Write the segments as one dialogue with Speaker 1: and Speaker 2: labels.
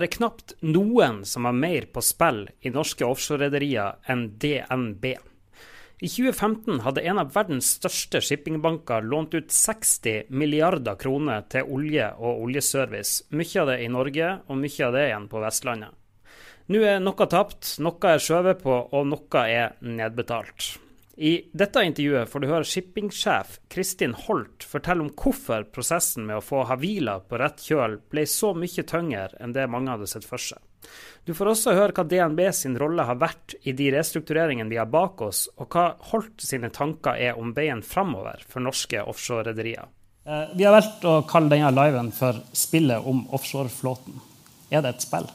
Speaker 1: det er knapt noen som har mer på spill i norske offshorerederier enn DNB. I 2015 hadde en av verdens største shippingbanker lånt ut 60 milliarder kroner til olje og oljeservice. Mye av det i Norge, og mye av det igjen på Vestlandet. Nå er noe tapt, noe er skjøvet på, og noe er nedbetalt. I dette intervjuet får du høre shippingsjef Kristin Holt fortelle om hvorfor prosessen med å få Havila på rett kjøl ble så mye tyngre enn det mange hadde sett for seg. Du får også høre hva DNB sin rolle har vært i de restruktureringene vi har bak oss, og hva Holt sine tanker er om veien framover for norske offshorerederier. Eh, vi har valgt å kalle denne liven for 'Spillet om offshoreflåten'. Er det et spill?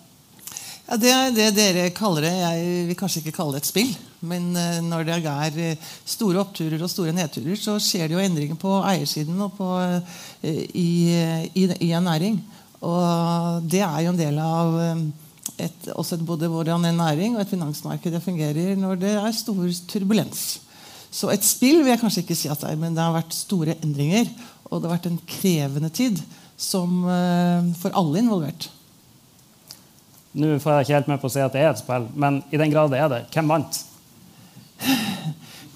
Speaker 2: Ja, Det det dere kaller det. Jeg vil kanskje ikke kalle det et spill. Men uh, når det er uh, store oppturer og store nedturer, så skjer det jo endringer på eiersiden og på, uh, i, i, i, en næring. Og det er jo en del av et, også et, både hvordan en næring og et finansmarked fungerer når det er stor turbulens. Så et spill vil jeg kanskje ikke si at det er, men det har vært store endringer. Og det har vært en krevende tid som, for alle involvert.
Speaker 1: Nå får jeg ikke helt med på å si at det er et spill, men i den grad det er det, hvem vant?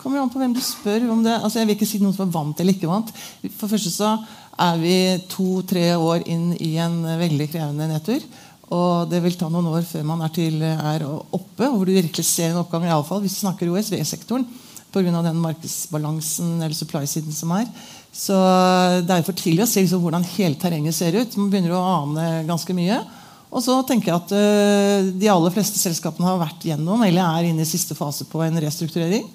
Speaker 2: kommer an på hvem du spør. om det. Altså, jeg vil ikke si noen som er vant eller ikke vant. For første så er vi to-tre år inn i en veldig krevende nedtur. Og det vil ta noen år før man er, til, er oppe, hvor du virkelig ser en oppgang. i alle fall, Hvis du snakker OSV-sektoren pga. den markedsbalansen eller supply-siden som er. Så det er for tidlig å se liksom, hvordan hele terrenget ser ut. Man begynner å ane ganske mye. Og så tenker jeg at uh, De aller fleste selskapene har vært gjennom eller er inne i siste fase på en restrukturering.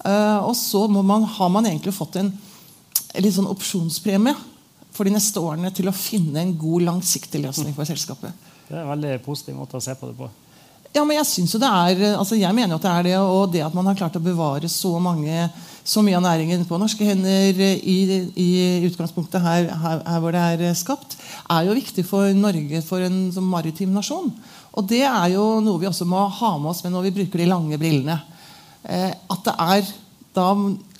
Speaker 2: Uh, og så man, har man egentlig fått en, en litt sånn opsjonspremie for de neste årene til å finne en god, langsiktig løsning for selskapet.
Speaker 1: Det er en veldig positiv måte å se på det på.
Speaker 2: Ja, men Jeg synes jo det er, altså jeg mener jo at det er det, og det at man har klart å bevare så mange så mye av næringen på norske hender i, i utgangspunktet her, her, her, hvor det er skapt, er jo viktig for Norge for en som maritim nasjon. Og det er jo noe vi også må ha med oss når vi bruker de lange brillene. Eh, at det er da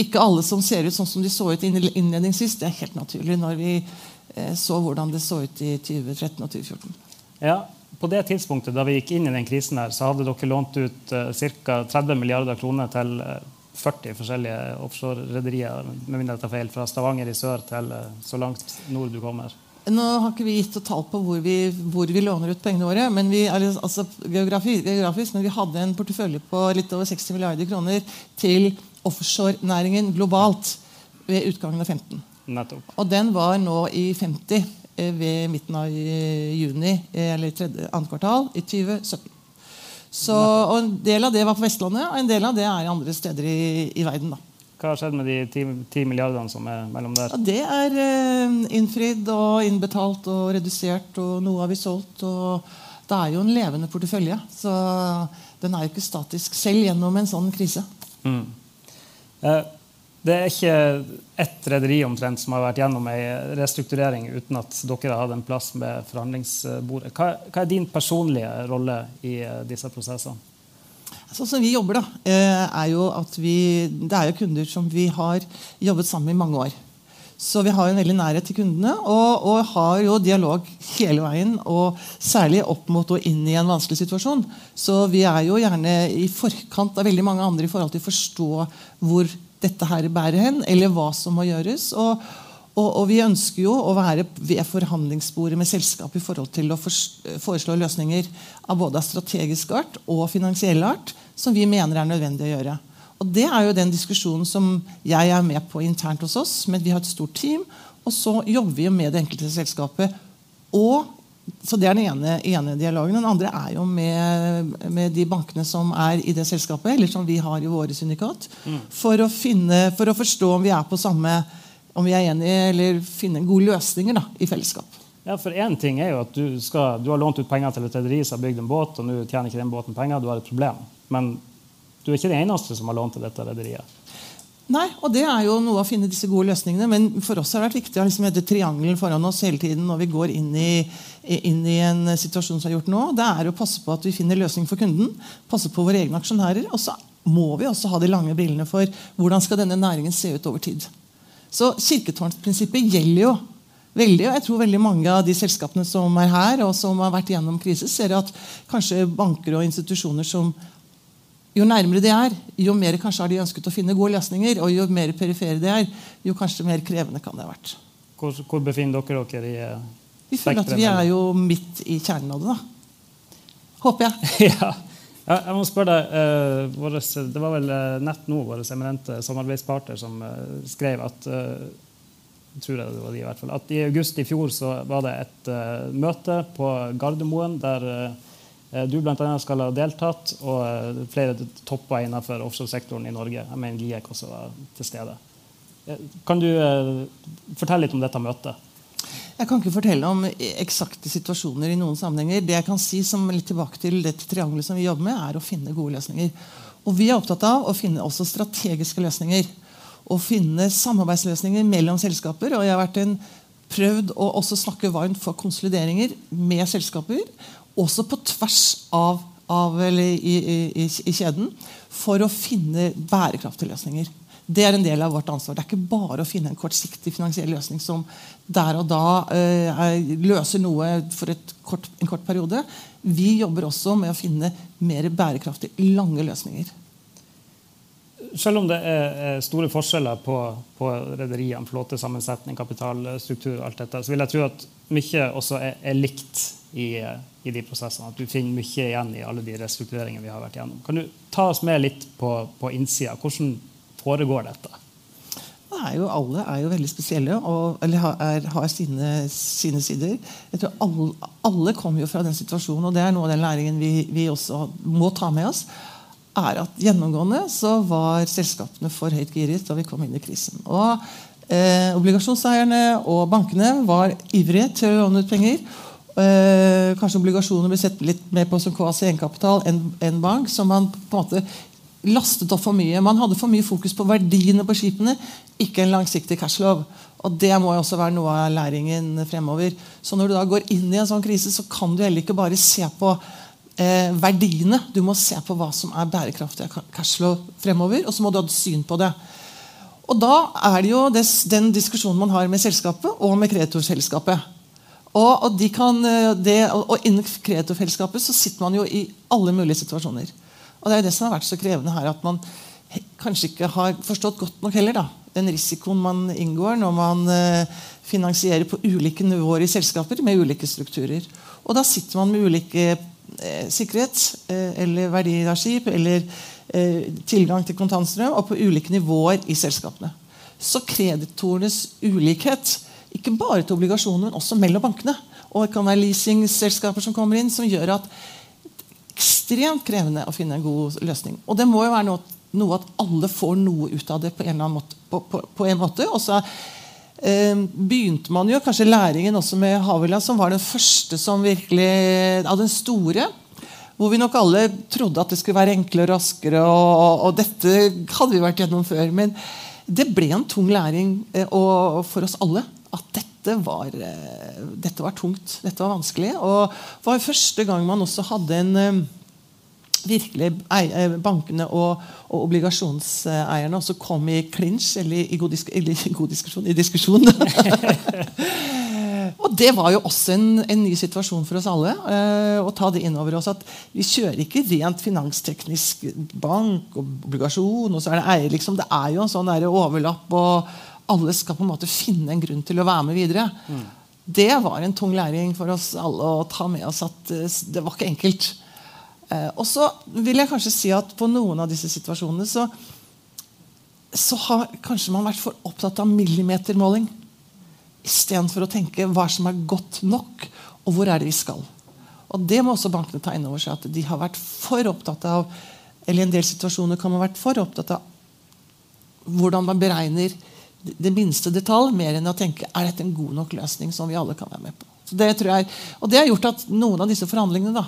Speaker 2: ikke alle som ser ut sånn som de så ut innledningsvis. Det er helt naturlig når vi eh, så hvordan det så ut i 2013 og 2014.
Speaker 1: Ja, på det tidspunktet da vi gikk inn i den krisen, her, så hadde dere lånt ut uh, ca. 30 milliarder kroner til uh, 40 forskjellige offshore-rederier med mindre jeg tar feil, fra Stavanger i sør til eh, så langt nord du kommer.
Speaker 2: Nå har ikke vi gitt tall på hvor vi, hvor vi låner ut pengene våre. men vi, altså, geografisk, geografisk, men vi hadde en portefølje på litt over 60 milliarder kroner til offshorenæringen globalt ved utgangen av 15.
Speaker 1: Nettopp.
Speaker 2: Og den var nå i 50 eh, ved midten av eh, juni, eller tredje, andre kvartal i 2017. Så, og En del av det var på Vestlandet, og en del av det er andre steder i, i verden. da.
Speaker 1: Hva har skjedd med de ti, ti, milliardene som er mellom der?
Speaker 2: Ja, det er eh, innfridd og innbetalt og redusert, og noe har vi solgt. og Det er jo en levende portefølje, så den er jo ikke statisk selv gjennom en sånn krise. Mm.
Speaker 1: Eh, det er ikke ett rederi omtrent som har vært gjennom en restrukturering uten at dere har hatt en plass med forhandlingsbordet. Hva er din personlige rolle i eh, disse prosessene?
Speaker 2: Sånn som vi jobber, da, eh, er jo at vi, Det er jo kunder som vi har jobbet sammen med i mange år. Så vi har en veldig nærhet til kundene og, og, har jo dialog hele veien. Og særlig opp mot og inn i en vanskelig situasjon. Så vi er jo gjerne i forkant av veldig mange andre i forhold til å forstå hvor dette her bærer hen, eller hva som må gjøres. Og, og, og, vi ønsker jo å være ved forhandlingsbordet med selskapet i forhold til å foreslå løsninger av både strategisk art og finansiell art som vi mener er nødvendig å gjøre. Og Det er jo den diskusjonen som jeg er med på internt hos oss. Men vi har et stort team, og så jobber vi med det enkelte selskapet og så Det er den ene, ene, dialogen. Den andre er jo med, med, de bankene som er i det selskapet, eller som vi har i våre syndikat. Mm. For, å finne, for å forstå om vi er på samme om vi er enige, eller finne gode løsninger da, i fellesskap.
Speaker 1: Ja, for én ting er jo at du, skal, du har lånt ut penger til et rederi som har bygd en båt, og nå tjener ikke den båten penger. Du har et problem. Men du er ikke den eneste som har lånt til dette rederiet.
Speaker 2: Nei, og det er jo noe å finne disse gode løsningene. Men for oss har det vært viktig å liksom hete triangelen foran oss hele tiden når vi går inn i, inn i, en situasjon som er gjort nå. Det er å passe på at vi finner løsning for kunden, passe på våre egne aksjonærer. Og så må vi også ha de lange brillene for hvordan skal denne næringen se ut over tid. Så Kirketårnsprinsippet gjelder jo veldig. Og jeg tror veldig mange av de selskapene som er her, og som har vært gjennom krise, ser at kanskje banker og institusjoner som jo nærmere det er, jo mer kanskje har de ønsket å finne gode løsninger. Og jo mer perifere det er, jo kanskje mer krevende kan det ha vært.
Speaker 1: Hvor, hvor befinner dere dere i
Speaker 2: eh, Vi føler at vi er jo midt i kjernen av det. da. Håper jeg.
Speaker 1: ja. Jeg må spørre deg, eh, våres, Det var vel uh, Nett nå, vår eminente samarbeidspartner, som eh, skrev at tror jeg det var de i hvert fall, at i august i fjor så var det et møte på Gardermoen der du blant annet skal ha deltatt, og flere topper innenfor offshoresektoren i Norge. Jeg mener GIEK også var til stede. Kan du fortelle litt om dette møtet?
Speaker 2: Jeg kan ikke fortelle om eksakte situasjoner i noen sammenhenger. Det jeg kan si som litt tilbake til dette triangelet som vi jobber med, er å finne gode løsninger. Og vi er opptatt av å finne også strategiske løsninger. Å finne samarbeidsløsninger mellom selskaper. Og jeg har vært en, prøvd å også snakke varmt for konsolideringer med selskaper. Også på tvers av, av i, i, i, i kjeden. For å finne bærekraftige løsninger. Det er en del av vårt ansvar. Det er ikke bare å finne en kortsiktig finansiell løsning som der og da eh, løser noe for kort, en kort periode. Vi jobber også med å finne mer bærekraftige, lange løsninger.
Speaker 1: Selv om det er store forskjeller på, på rederiene, flåtesammensetning, kapitalstruktur, alt dette, så vil jeg tro at mye også er, er likt i, i, de prosessene. At du finner mye igjen i alle de restruktureringene vi har vært gjennom. Kan du ta oss med litt på, på innsida? Hvordan foregår dette?
Speaker 2: Er jo, alle er jo veldig spesielle og har, er, har sine, sine, sider. Jeg tror alle, alle, kommer jo fra den situasjonen, og det er noe av den læringen vi, vi også må ta med oss. er at Gjennomgående så var selskapene for høyt giret da vi kom inn i krisen. Og eh, Obligasjonseierne og bankene var ivrige til å låne ut penger. Eh, kanskje obligasjoner blir sett litt mer på som kvasi egenkapital enn en bank. som man på en måte lastet opp for mye. Man hadde for mye fokus på verdiene på skipene, ikke en langsiktig cashlov. Og Det må jo også være noe av læringen fremover. Så Når du da går inn i en sånn krise, så kan du heller ikke bare se på eh, verdiene. Du må se på hva som er bærekraftig cashflow fremover, og så må du ha syn på det. Og Da er det jo des, den diskusjonen man har med selskapet og med kreditorselskapet. Og, og, de kan, eh, det, og Innen kreatorfellesskapet så sitter man jo i alle mulige situasjoner. Og det er det som har vært så krevende her, at man kanskje ikke har forstått godt nok heller da, den risikoen man inngår når man eh, finansierer på ulike nivåer i selskaper med ulike strukturer. Og da sitter man med ulike eh, sikkerhet eller verdier av skip eller tilgang til kontantstrøm og på ulike nivåer i selskapene. Så kreditorenes ulikhet, ikke bare til obligasjoner, men også mellom bankene. Og det kan være leasingselskaper som kommer inn, som gjør at ekstremt krevende å finne en god løsning. Og det må jo være noe, noe at alle får noe ut av det på en, eller annen måte. På, på, på en måte. Og så eh, begynte man jo kanskje læringen også med Havila, som var den første som virkelig av den store. Hvor vi nok alle trodde at det skulle være enklere og raskere. Og, og, dette hadde vi vært gjennom før. Men det ble en tung læring eh, og, for oss alle. At dette var, eh, dette var tungt. Dette var vanskelig. Og det var første gang man også hadde en eh, virkelig eh, bankene og, og obligasjonseierne også kom i klinsj, eller i god, disk, eller god, diskusjon, i diskusjon. og det var jo også en, en, ny situasjon for oss alle. Eh, å ta det inn over oss at vi kjører ikke rent finansteknisk bank og obligasjon, og så er det eier. Liksom. Det er jo en sånn overlapp, og alle skal på en måte finne en grunn til å være med videre. Mm. Det var en tung læring for oss alle å ta med oss at uh, det var ikke enkelt. Eh, og så vil jeg kanskje si at på noen av disse situasjonene så, så har kanskje man vært for opptatt av millimetermåling istedenfor å tenke hva som er godt nok, og hvor er det vi skal. Og Det må også bankene ta inn over seg. at de har vært for opptatt av eller i en del situasjoner kan man ha vært for opptatt av hvordan man beregner det minste detalj, mer enn å tenke er dette en god nok løsning som vi alle kan være med på. Så det tror jeg, og det har gjort at noen av disse forhandlingene da,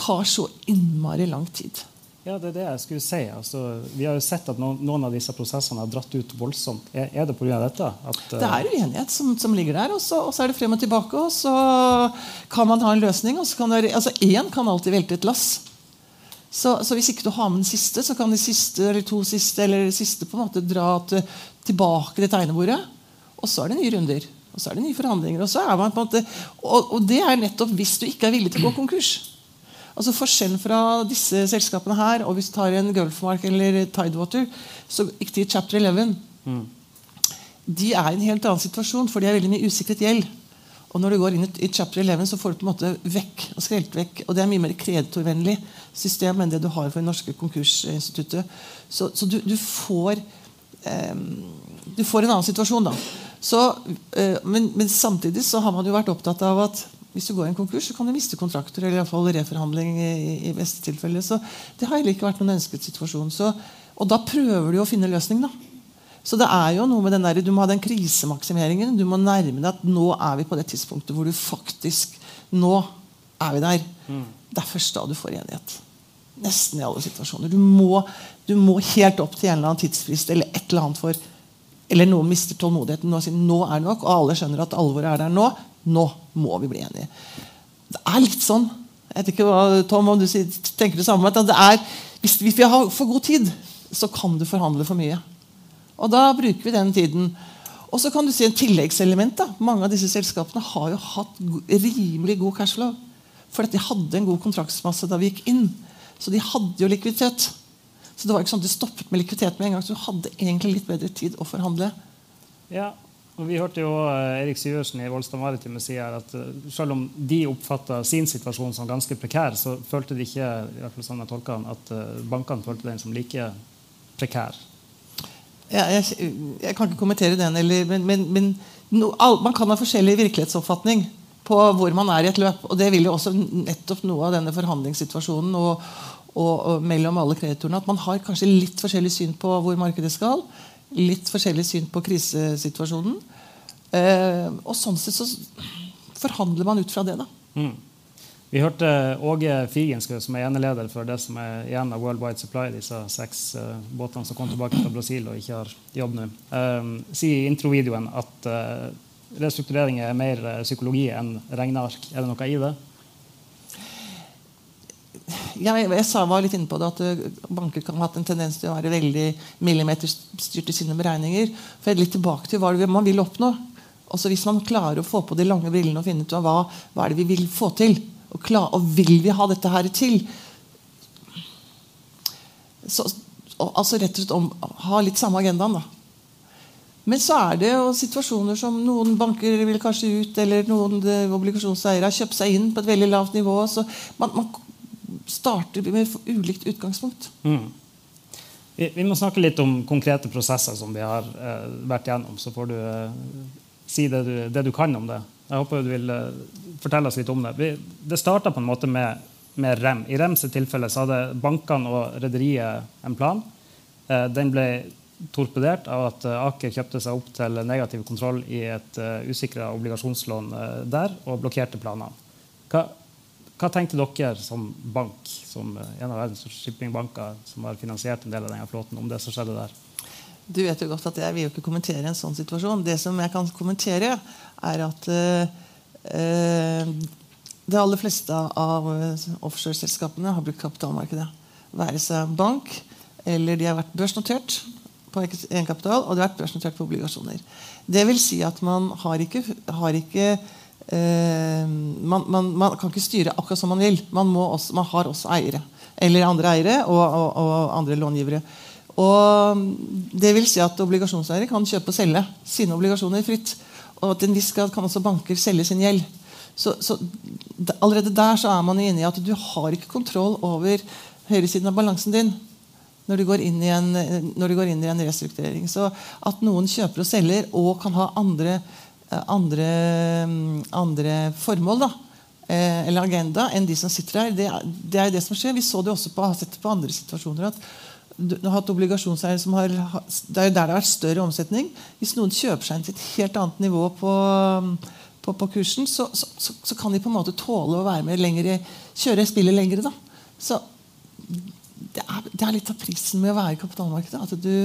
Speaker 2: tar så innmari lang tid.
Speaker 1: Ja, det er det jeg skulle si. Altså, vi har jo sett at noen, noen, av disse prosessene har dratt ut voldsomt. Er, er det pga. dette? At,
Speaker 2: uh... Det er uenighet som, som ligger der, og så, og så, er det frem og tilbake. Og så kan man ha en løsning. og så kan det, altså Én kan alltid velte et lass. Så, så, hvis ikke du har med den siste, så kan de siste eller to siste eller siste på en måte dra til, tilbake til tegnebordet. Og så er det nye runder. Og så er det nye forhandlinger. Og, så er man på en måte, og, og det er nettopp hvis du ikke er villig til å gå konkurs. Altså Forskjellen fra disse selskapene her og hvis du tar en Gulfmark eller Tidewater, så gikk de i Chapter 11 mm. De er i en helt annen situasjon, for de er veldig mye usikret gjeld. Og når du går inn i chapter 11, så får du på en måte vekk og skrelt vekk. Og det er mye mer kreditorvennlig system enn det du har for det norske konkursinstituttet. Så, så du, du, får du får en annen situasjon, da. Så, eh, men, men, samtidig så har man jo vært opptatt av at hvis du går i en konkurs, så kan du miste kontrakter eller i hvert fall reforhandling. i, i beste tilfelle. Så det har heller ikke vært noen ønsket situasjon. Så, og da prøver du å finne løsning. da. Så det er jo noe med den der, Du må ha den krisemaksimeringen. Du må nærme deg at nå er vi på det tidspunktet hvor du faktisk Nå er vi der. Mm. Først da du får enighet. Nesten i alle situasjoner. Du må, du må helt opp til en eller annen tidsfrist eller et eller annet for Eller noen mister tålmodigheten og sier nå er nok, og alle skjønner at alvoret er der nå. Nå må vi bli enige. Det er litt sånn jeg vet ikke hva, Tom, om du tenker det samme, at det er, hvis vi har for god tid, så kan du forhandle for mye. Og da bruker vi den tiden. Og så kan du si en tilleggselement. da. Mange av disse selskapene har jo hatt rimelig god cashflow. For de hadde en god kontraktsmasse da vi gikk inn. Så de hadde jo likviditet. Så det var ikke sånn at de stoppet med likviditet med en gang. Så du hadde egentlig litt bedre tid å forhandle.
Speaker 1: Ja, og Vi hørte jo eh, Erik Syversen i Volstad Maritime si her at eh, selv om de oppfatta sin situasjon som ganske prekær, så følte de ikke i hvert fall sånn jeg tolka at eh, bankene følte den som like prekær.
Speaker 2: Ja, jeg, jeg, kan ikke kommentere den, eller, men, men, men no, all, man kan ha forskjellig virkelighetsoppfatning på hvor man er i et løp. og Det vil jo også nettopp noe av denne forhandlingssituasjonen og, og, og mellom alle kreditorene. At man har kanskje litt forskjellig syn på hvor markedet skal. Litt forskjellig syn på krisesituasjonen. Eh, og sånn sett så forhandler man ut fra det. da. Mm.
Speaker 1: Vi hørte Åge Figenskø, som er eneleder for det som er igjen av World Wide Supply, disse seks uh, båtene som kom tilbake fra Brasil og ikke har jobb nå, uh, si i introvideoen at uh, restrukturering er mer uh, psykologi enn regneark. Er det noe i det?
Speaker 2: Jeg, jeg sa, var litt inne på det at banker kan ha hatt en tendens til å være veldig millimeterstyrt i sine beregninger. For jeg er litt tilbake til hva det man vil oppnå. Også Hvis man klarer å få på de lange brillene og finne ut hva, hva er det vi vil få til, og, klar, og vil vi ha dette her til? Så, altså rett og slett om, Ha litt samme agendaen, da. Men så er det jo situasjoner som noen banker vil kanskje ut, eller noen obligasjonseiere har kjøpt seg inn på et veldig lavt nivå. Så man, man starter med ulikt utgangspunkt. Mm.
Speaker 1: Vi, vi, må snakke litt om konkrete prosesser som vi har eh, vært gjennom. Så får du eh, si det du, det du, kan om det. Jeg håper du vil eh, fortelle oss litt om det. Vi, det starta på en måte med, med, REM. I REMs tilfelle så hadde bankene og rederiet en plan. Eh, den ble torpedert av at eh, Aker kjøpte seg opp til negativ kontroll i et uh, usikra obligasjonslån uh, der og blokkerte planene. Hva, hva, tenkte dere som bank, som en av verdens shippingbanker, som har finansiert en del av denne flåten, om det som skjedde der?
Speaker 2: Du vet jo godt at Jeg vil jo ikke kommentere en sånn situasjon. Det som jeg kan kommentere, er at eh, de aller fleste av offshoreselskapene har brukt kapitalmarkedet. Være seg bank, eller de har vært børsnotert på egenkapital, og det har vært børsnotert på obligasjoner. Det vil si at man har ikke, har ikke eh, man, man, man, kan ikke styre akkurat som man vil. Man, også, man har også eiere. Eller andre eiere og, og, og andre långivere. Og det vil si at Obligasjonseiere kan kjøpe og selge sine obligasjoner fritt. Og til en viss grad kan også banker selge sin gjeld. Så, så Allerede der så er man inne i at du har ikke kontroll over høyresiden av balansen din når du går inn i en, inn i en restrukturering. Så at noen kjøper og selger og kan ha andre, andre, andre formål da, eh, eller agenda enn de som sitter her, det, det er det som skjer. Vi så det også på, har sett på andre situasjoner. at du har hatt obligasjonseiere som har, Det er jo der det har vært større omsetning. Hvis noen kjøper seg inn til et helt annet nivå på, på, på kursen, så, så, så, kan de på en måte tåle å være med lengre, kjøre spillet lenger. Da. Så det er, det er, litt av prisen med å være i kapitalmarkedet. At du,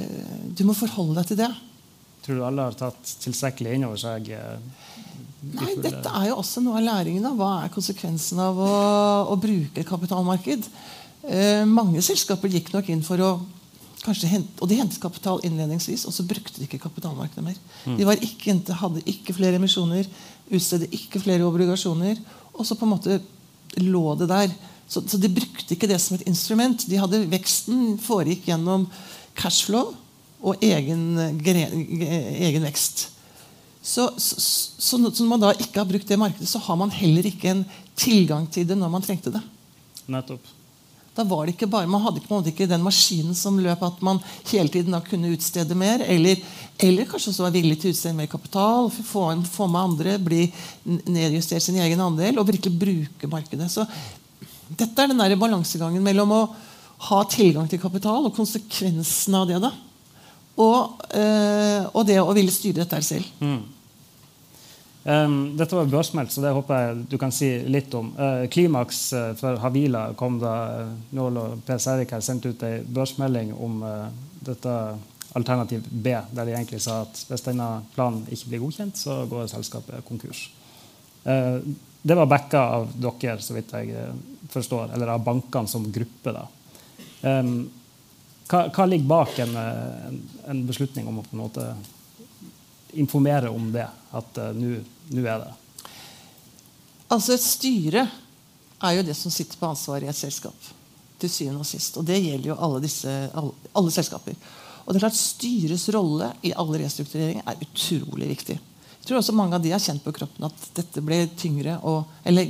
Speaker 2: eh, du må forholde deg til det.
Speaker 1: Tror du alle har tatt tilstrekkelig inn over seg? Eh,
Speaker 2: Nei, Dette er jo også noe av læringen. av Hva er konsekvensen av å, å bruke kapitalmarked? Eh, mange selskaper gikk nok inn for å kanskje hent, og de hentet kapital innledningsvis, og så brukte de ikke kapitalmarkedet mer. De var ikke, hadde ikke flere emisjoner, utstedte ikke flere obligasjoner. Og så på en måte lå det der. Så, så, de brukte ikke det som et instrument. De hadde Veksten foregikk gjennom cashflow og egen, egen vekst. Så, så, så, når man da ikke har brukt det markedet, så har man heller ikke en tilgang til det når man trengte det.
Speaker 1: Nettopp.
Speaker 2: Da var det ikke bare, Man hadde ikke, ikke den maskinen som løp at man hele tiden da kunne utstede mer. Eller, eller kanskje også var villig til å utstede mer kapital, få, få med andre, bli nedjustert sin egen andel og virkelig bruke markedet. Så Dette er den der balansegangen mellom å ha tilgang til kapital og konsekvensen av det. da, og, øh, og det å ville styre dette selv. Mm.
Speaker 1: Um, dette var børsmeldt, så det håper jeg du kan si litt om. Uh, klimaks uh, for Havila kom da uh, Nål og Per Sævik har sendt ut en børsmelding om uh, dette alternativ B, der de egentlig sa at hvis denne planen ikke blir godkjent, så går selskapet konkurs. Det var backa av dere, så vidt jeg forstår, eller av bankene som gruppe. da. Um, hva, hva, ligger bak en, en, en, beslutning om å på en måte informere om det? At uh, nå er det
Speaker 2: Altså Et styre er jo det som sitter på ansvaret i et selskap. til syvende og sist. Og det gjelder jo alle, disse, alle, alle selskaper. Og det er klart Styrets rolle i alle restruktureringer er utrolig viktig. Jeg tror også mange av de har kjent på kroppen at dette blir tyngre og, eller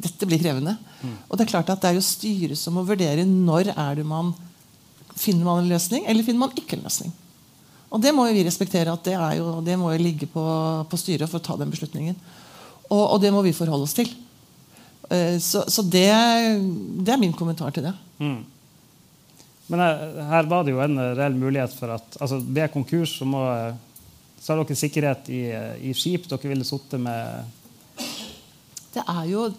Speaker 2: dette blir krevende. Mm. Og Det er klart at det er jo styret som må vurdere når er det man finner man en løsning, eller finner man ikke en løsning. Og det må jo vi respektere at det, jo, det må jo ligge på, på, styret for å ta den beslutningen. Og, og det må vi forholde oss til. Uh, så, så det, det, er min kommentar til det. Mm.
Speaker 1: Men her, her, var det jo en reell mulighet for at altså ved konkurs så, må, så har dere sikkerhet i, i skip dere ville sittet med
Speaker 2: Det er jo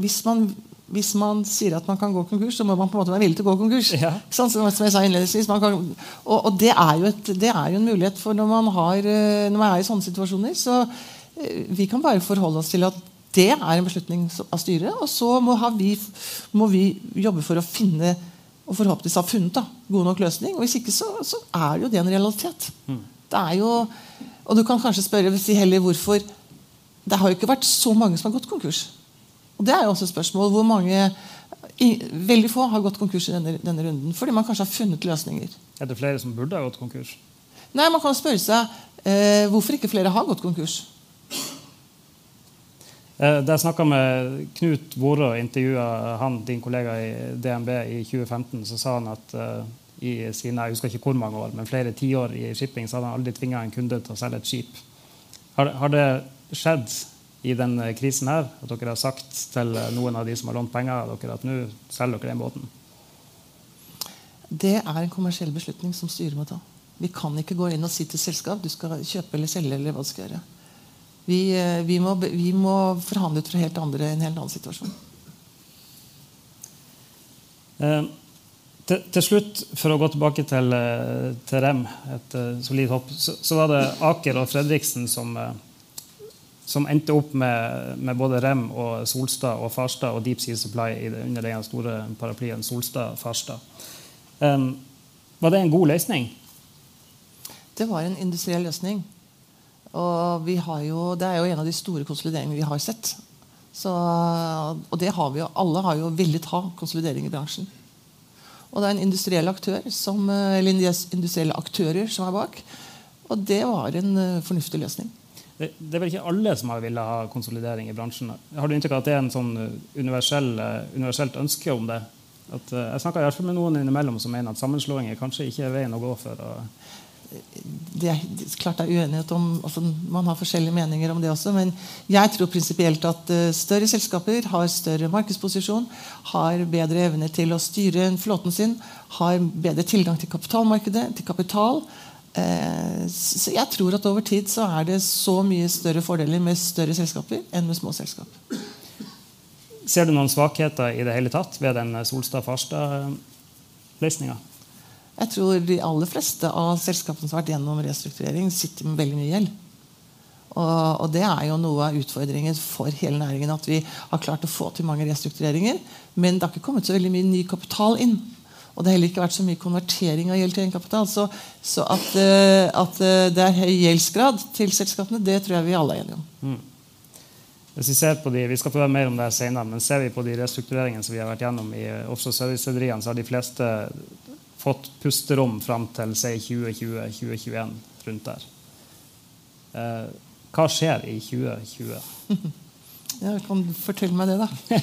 Speaker 2: Hvis man hvis man sier at man kan gå konkurs, så må man på en måte være villig til å gå konkurs. Ja. Som jeg sa innledningsvis. Kan, og, og det, er et, det, er jo en mulighet for når man, har, eh, når man er i sånne situasjoner. Så eh, vi kan bare forholde oss til at det er en beslutning av styret. Og så må, vi, må vi jobbe for å finne og forhåpentligvis har funnet da, god nok løsning. og Hvis ikke, så, så er jo det en realitet. Mm. Det er jo, og du kan kanskje spørre si heller hvorfor Det har jo ikke vært så mange som har gått konkurs. Og Det er jo også et spørsmål hvor mange i, Veldig få har gått konkurs i denne, denne, runden fordi man kanskje har funnet løsninger.
Speaker 1: Er det flere som burde ha gått konkurs?
Speaker 2: Nei, Man kan spørre seg eh, hvorfor ikke flere har gått konkurs.
Speaker 1: Eh, da jeg snakka med Knut Vorå, intervjua han, din kollega i DNB i 2015, så sa han at uh, i sine jeg husker ikke hvor mange år, men flere tiår i shipping så hadde han aldri tvinga en kunde til å selge et skip. Har, har det skjedd i denne krisen her, at dere har sagt til noen av de som har lånt penger, dere at nå selger dere den båten?
Speaker 2: Det er en kommersiell beslutning som styret må ta. Vi kan ikke gå inn og si til selskap du skal kjøpe eller selge. eller hva du skal gjøre. Vi, eh, vi, må, vi må, forhandle ut fra helt andre, en helt annen situasjon.
Speaker 1: Eh, til, til, slutt, for å gå tilbake til, eh, til Rem, et uh, solid hopp, så, så, var det Aker og Fredriksen som som endte opp med, med, både Rem og Solstad og Farstad og Deep Sea Supply det, under den store paraplyen Solstad-Farstad. Eh, var det en god løsning?
Speaker 2: Det var en industriell løsning. Og jo, Det er jo en av de store konsolideringene vi har sett. Så, og det har vi jo, alle har jo villet ha konsolidering i bransjen. Og det er en industriell aktør som, eller industrielle aktører som er bak. Og det var en uh, fornuftig løsning.
Speaker 1: Det, det, er vel ikke alle som har villet ha konsolidering i bransjen. Har du inntrykk av at det er en sånn eh, universell, eh, universelt ønske om det? At, jeg snakker i hvert fall med noen innimellom som mener at sammenslåinger kanskje ikke er veien å gå for å
Speaker 2: det er klart det er uenighet om altså Man har forskjellige meninger om det også. Men jeg tror prinsipielt at større selskaper har større markedsposisjon, har bedre evne til å styre flåten sin, har bedre tilgang til kapitalmarkedet, til kapital. Eh, så jeg tror at over tid så er det så mye større fordeler med større selskaper enn med små selskap.
Speaker 1: Ser du noen svakheter i det hele tatt ved den Solstad-Farstad-løsninga?
Speaker 2: Jeg tror de aller fleste av selskapene som har vært gjennom restrukturering, sitter med veldig mye gjeld. Og, og, det er jo noe av utfordringen for hele næringen. At vi har klart å få til mange restruktureringer. Men det har ikke kommet så veldig mye ny kapital inn. Og det har heller ikke vært så mye konvertering av gjeld til egenkapital. Så, så at, uh, at uh, det er høy gjeldsgrad til selskapene, det tror jeg vi alle er enige om. Mm.
Speaker 1: Hvis Vi ser på de, vi skal høre mer om det senere, men ser vi på de restruktureringene som vi har vært gjennom i offshore service-rederiene, så har de fleste fått pusterom fram til si 2020-2021, rundt der. Eh, hva skjer i 2020?
Speaker 2: Ja, kan du fortelle meg det, da?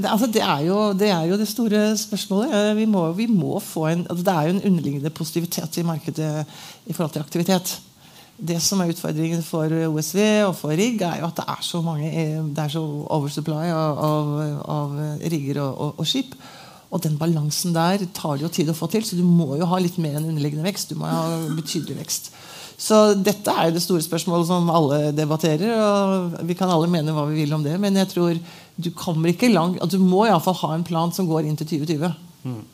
Speaker 2: det, altså, det, er jo, det, er jo, det store spørsmålet. Eh, vi må, vi må få en, altså, det er jo en underliggende positivitet i markedet i forhold til aktivitet. Det som er utfordringen for OSV og for rigg, er jo at det er så mange eh, det er så oversupply av, av, av rigger og, og, og, skip. Og den balansen der tar det jo tid å få til, så du må jo ha litt mer enn underliggende vekst. Du må ha betydelig vekst. Så dette er jo det store spørsmålet som alle debatterer. og Vi kan alle mene hva vi vil om det, men jeg tror du kommer ikke langt. Du må iallfall ha en plan som går inn til 2020. Mm.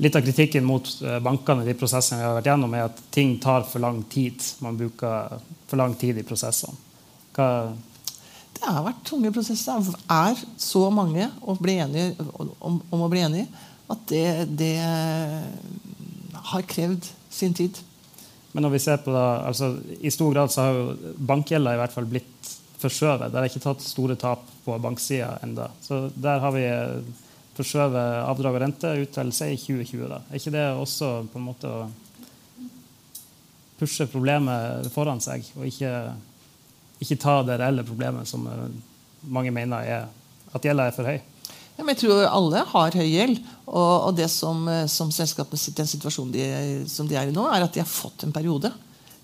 Speaker 1: Litt av kritikken mot eh, bankene de prosessene vi har vært gjennom, er at ting tar for lang tid. Man bruker for lang tid i prosessene. Hva
Speaker 2: det har vært tunge prosesser. Det er så mange å enige, om, om, å bli enige at det, det har krevd sin tid.
Speaker 1: Men når vi ser på det, altså, i stor grad så har jo bankgjelda i hvert fall blitt forskjøvet. Det er ikke tatt store tap på banksida enda. Så der har vi forskjøvet avdrag og rente ut til si 2020. Da. Er ikke det også på en måte å pushe problemet foran seg, og ikke, ikke ta det reelle problemet som mange mener er at gjelda er for høy?
Speaker 2: Ja, jeg tror alle har høy gjeld. Og, og, det som, eh, som selskapene sitter i den situasjonen de, som de er i nå, er at de har fått en periode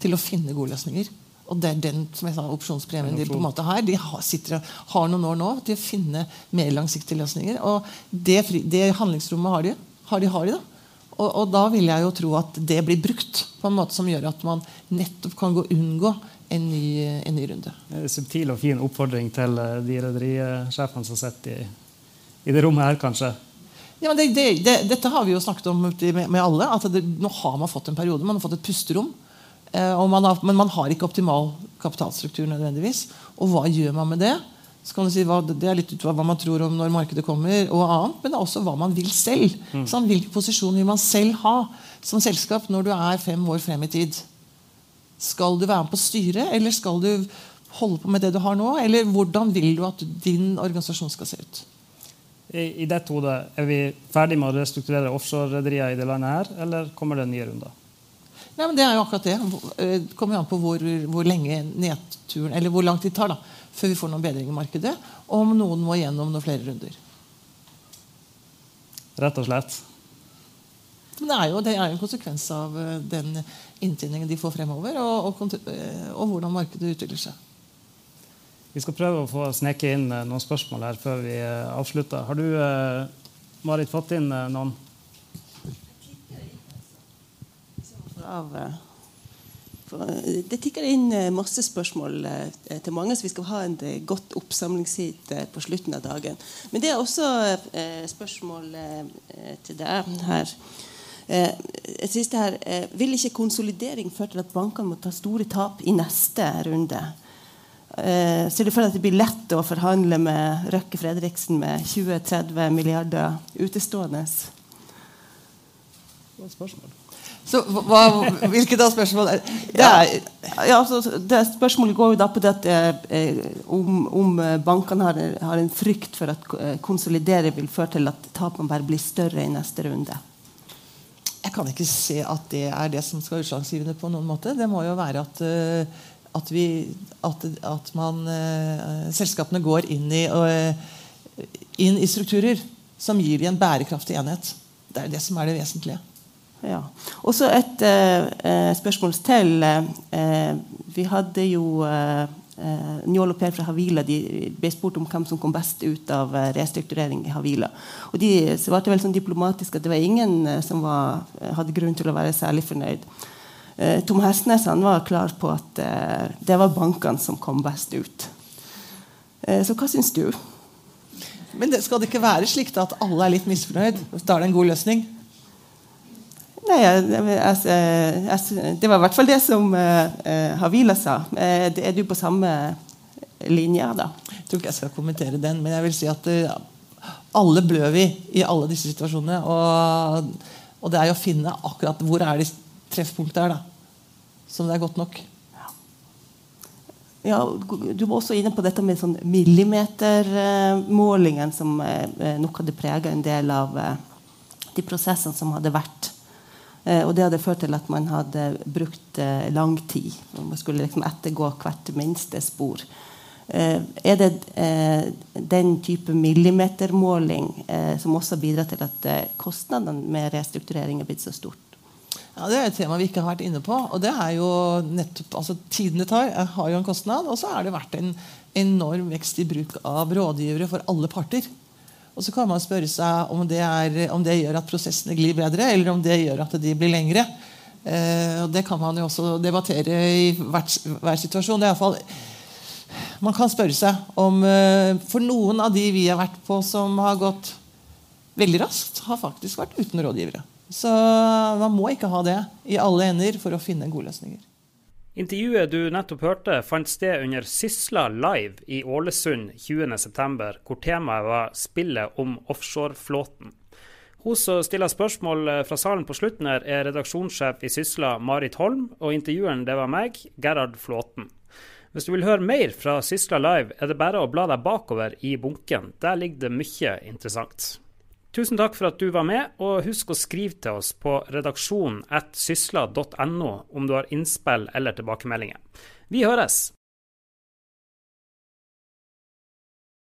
Speaker 2: til å finne gode løsninger. Og det er den som jeg sa, opsjonspremien de på en måte har. De har, sitter, har noen år nå til å finne mer langsiktige løsninger. Og det, det handlingsrommet har de. Har de, har de da. Og, og, da vil jeg jo tro at det blir brukt på en måte som gjør at man nettopp kan gå, unngå en ny, en ny runde.
Speaker 1: Subtil og fin oppfordring til eh, de rederisjefene som sitter i i det rommet her, kanskje?
Speaker 2: Ja, det, det, det, dette har vi jo snakket om med, med alle. at Nå har man fått en periode. Man har fått et pusterom. Eh, man har, men man har ikke optimal kapitalstruktur nødvendigvis. Og hva gjør man med det? Så kan du si hva, Det er litt ut hva man tror om når markedet kommer, og annet, men det er også hva man vil selv. Mm. Sånn, hvilken posisjon vil man selv ha som selskap når du er fem år frem i tid? Skal du være med på styret, eller skal du holde på med det du har nå? Eller hvordan vil du at din organisasjon skal se ut?
Speaker 1: i, i dette hodet, er vi ferdig med å restrukturere offshore-rederier i det landet her, eller kommer det nye runder?
Speaker 2: Nei, men Det er jo akkurat det. Det eh, kommer an på hvor, hvor lenge nedturen, eller hvor lang tid det tar da, før vi får noen bedring i markedet, og om noen må gjennom noen flere runder.
Speaker 1: Rett og slett.
Speaker 2: Men det er jo, det er jo en konsekvens av eh, den inntjeningen de får fremover, og, og, eh, og hvordan markedet utvikler seg.
Speaker 1: Vi skal prøve å få sneke inn eh, noen spørsmål her før vi eh, avslutter. Har du, eh, Marit, fått inn noen?
Speaker 3: Det tikker inn masse spørsmål til mange, så vi skal ha en godt oppsamlingshit på slutten av dagen. Men det er også spørsmål til deg her. Et siste her. Vil ikke konsolidering føre til at bankene må ta store tap i neste runde? Eh, ser du for deg at det blir lett å forhandle med Røkke Fredriksen med 20-30 milliarder utestående?
Speaker 1: Godt spørsmål.
Speaker 2: Så hva, Hvilket da spørsmål er,
Speaker 3: det? Ja, altså, det Spørsmålet går jo da på det eh, om, om bankene har, har, en frykt for at konsolidering vil føre til at tapene bare blir større i neste runde.
Speaker 2: Jeg kan ikke se at det er det som skal utslagsgivende på noen måte. Det må jo være at uh, at, vi, at, at man, eh, selskapene går inn i, uh, inn i, strukturer som gir dem en bærekraftig enhet. Det er det som er det vesentlige.
Speaker 3: Ja. Og så et uh, spørsmål til. Uh, vi hadde jo uh, Njål og Per fra Havila de ble spurt om hvem som kom best ut av restrukturering i Havila. Og De svarte vel sånn diplomatisk at det var ingen som var, hadde grunn til å være særlig fornøyd. Eh, Tom Hestnes var klar på at eh, det var bankene som kom best ut. Eh, så hva syns du?
Speaker 2: Men det, Skal det ikke være slik at alle er litt misfornøyd? Da er det en god løsning?
Speaker 3: Nei, jeg, Det var i hvert fall det som uh, Havila sa. Uh, er du på samme linje da?
Speaker 2: Jeg tror ikke jeg skal kommentere den, men jeg vil si at alle blør vi i alle disse situasjonene. Og, og det er å finne akkurat hvor er de treffpunktet er, da. Som det er godt nok.
Speaker 3: Ja, Du var også inne på dette med sånn millimetermålingen, som eh, nok hadde prega en del av eh, de prosessene som hadde vært. Eh, og det hadde ført til at man hadde brukt lang tid. Man skulle liksom ettergå hvert minste spor. Er det den type millimetermåling som også bidrar til at kostnadene med restrukturering er blitt så stort?
Speaker 2: Ja, Det er et tema vi ikke har vært inne på. og det er jo nettopp, altså Tiden det tar, har jo en kostnad. Og så har det vært en enorm vekst i bruk av rådgivere for alle parter. Og så kan man spørre seg om det, er, om det gjør at prosessene glir bedre, eller om det gjør at de blir lengre. Eh, og Det kan man jo også debattere i hver, hver situasjon. Det er i man kan spørre seg om eh, For noen av de vi har vært på som har gått veldig raskt, har faktisk vært uten rådgivere. Så man må ikke ha det i alle ender for å finne gode løsninger.
Speaker 1: Intervjuet du nettopp hørte, fant sted under Sysla Live i Ålesund 20.9., hvor temaet var spillet om offshoreflåten. Hun som stiller spørsmål fra salen på slutten her, er redaksjonssjef i Sysla, Marit Holm, og intervjueren det var meg, Gerhard Flåten. Hvis du vil høre mer fra Sysla Live, er det bare å bla deg bakover i bunken. Der ligger det mye interessant. Tusen takk for at du var med, og husk å skrive til oss på redaksjonen at sysla.no om du har innspill eller tilbakemeldinger. Vi høres!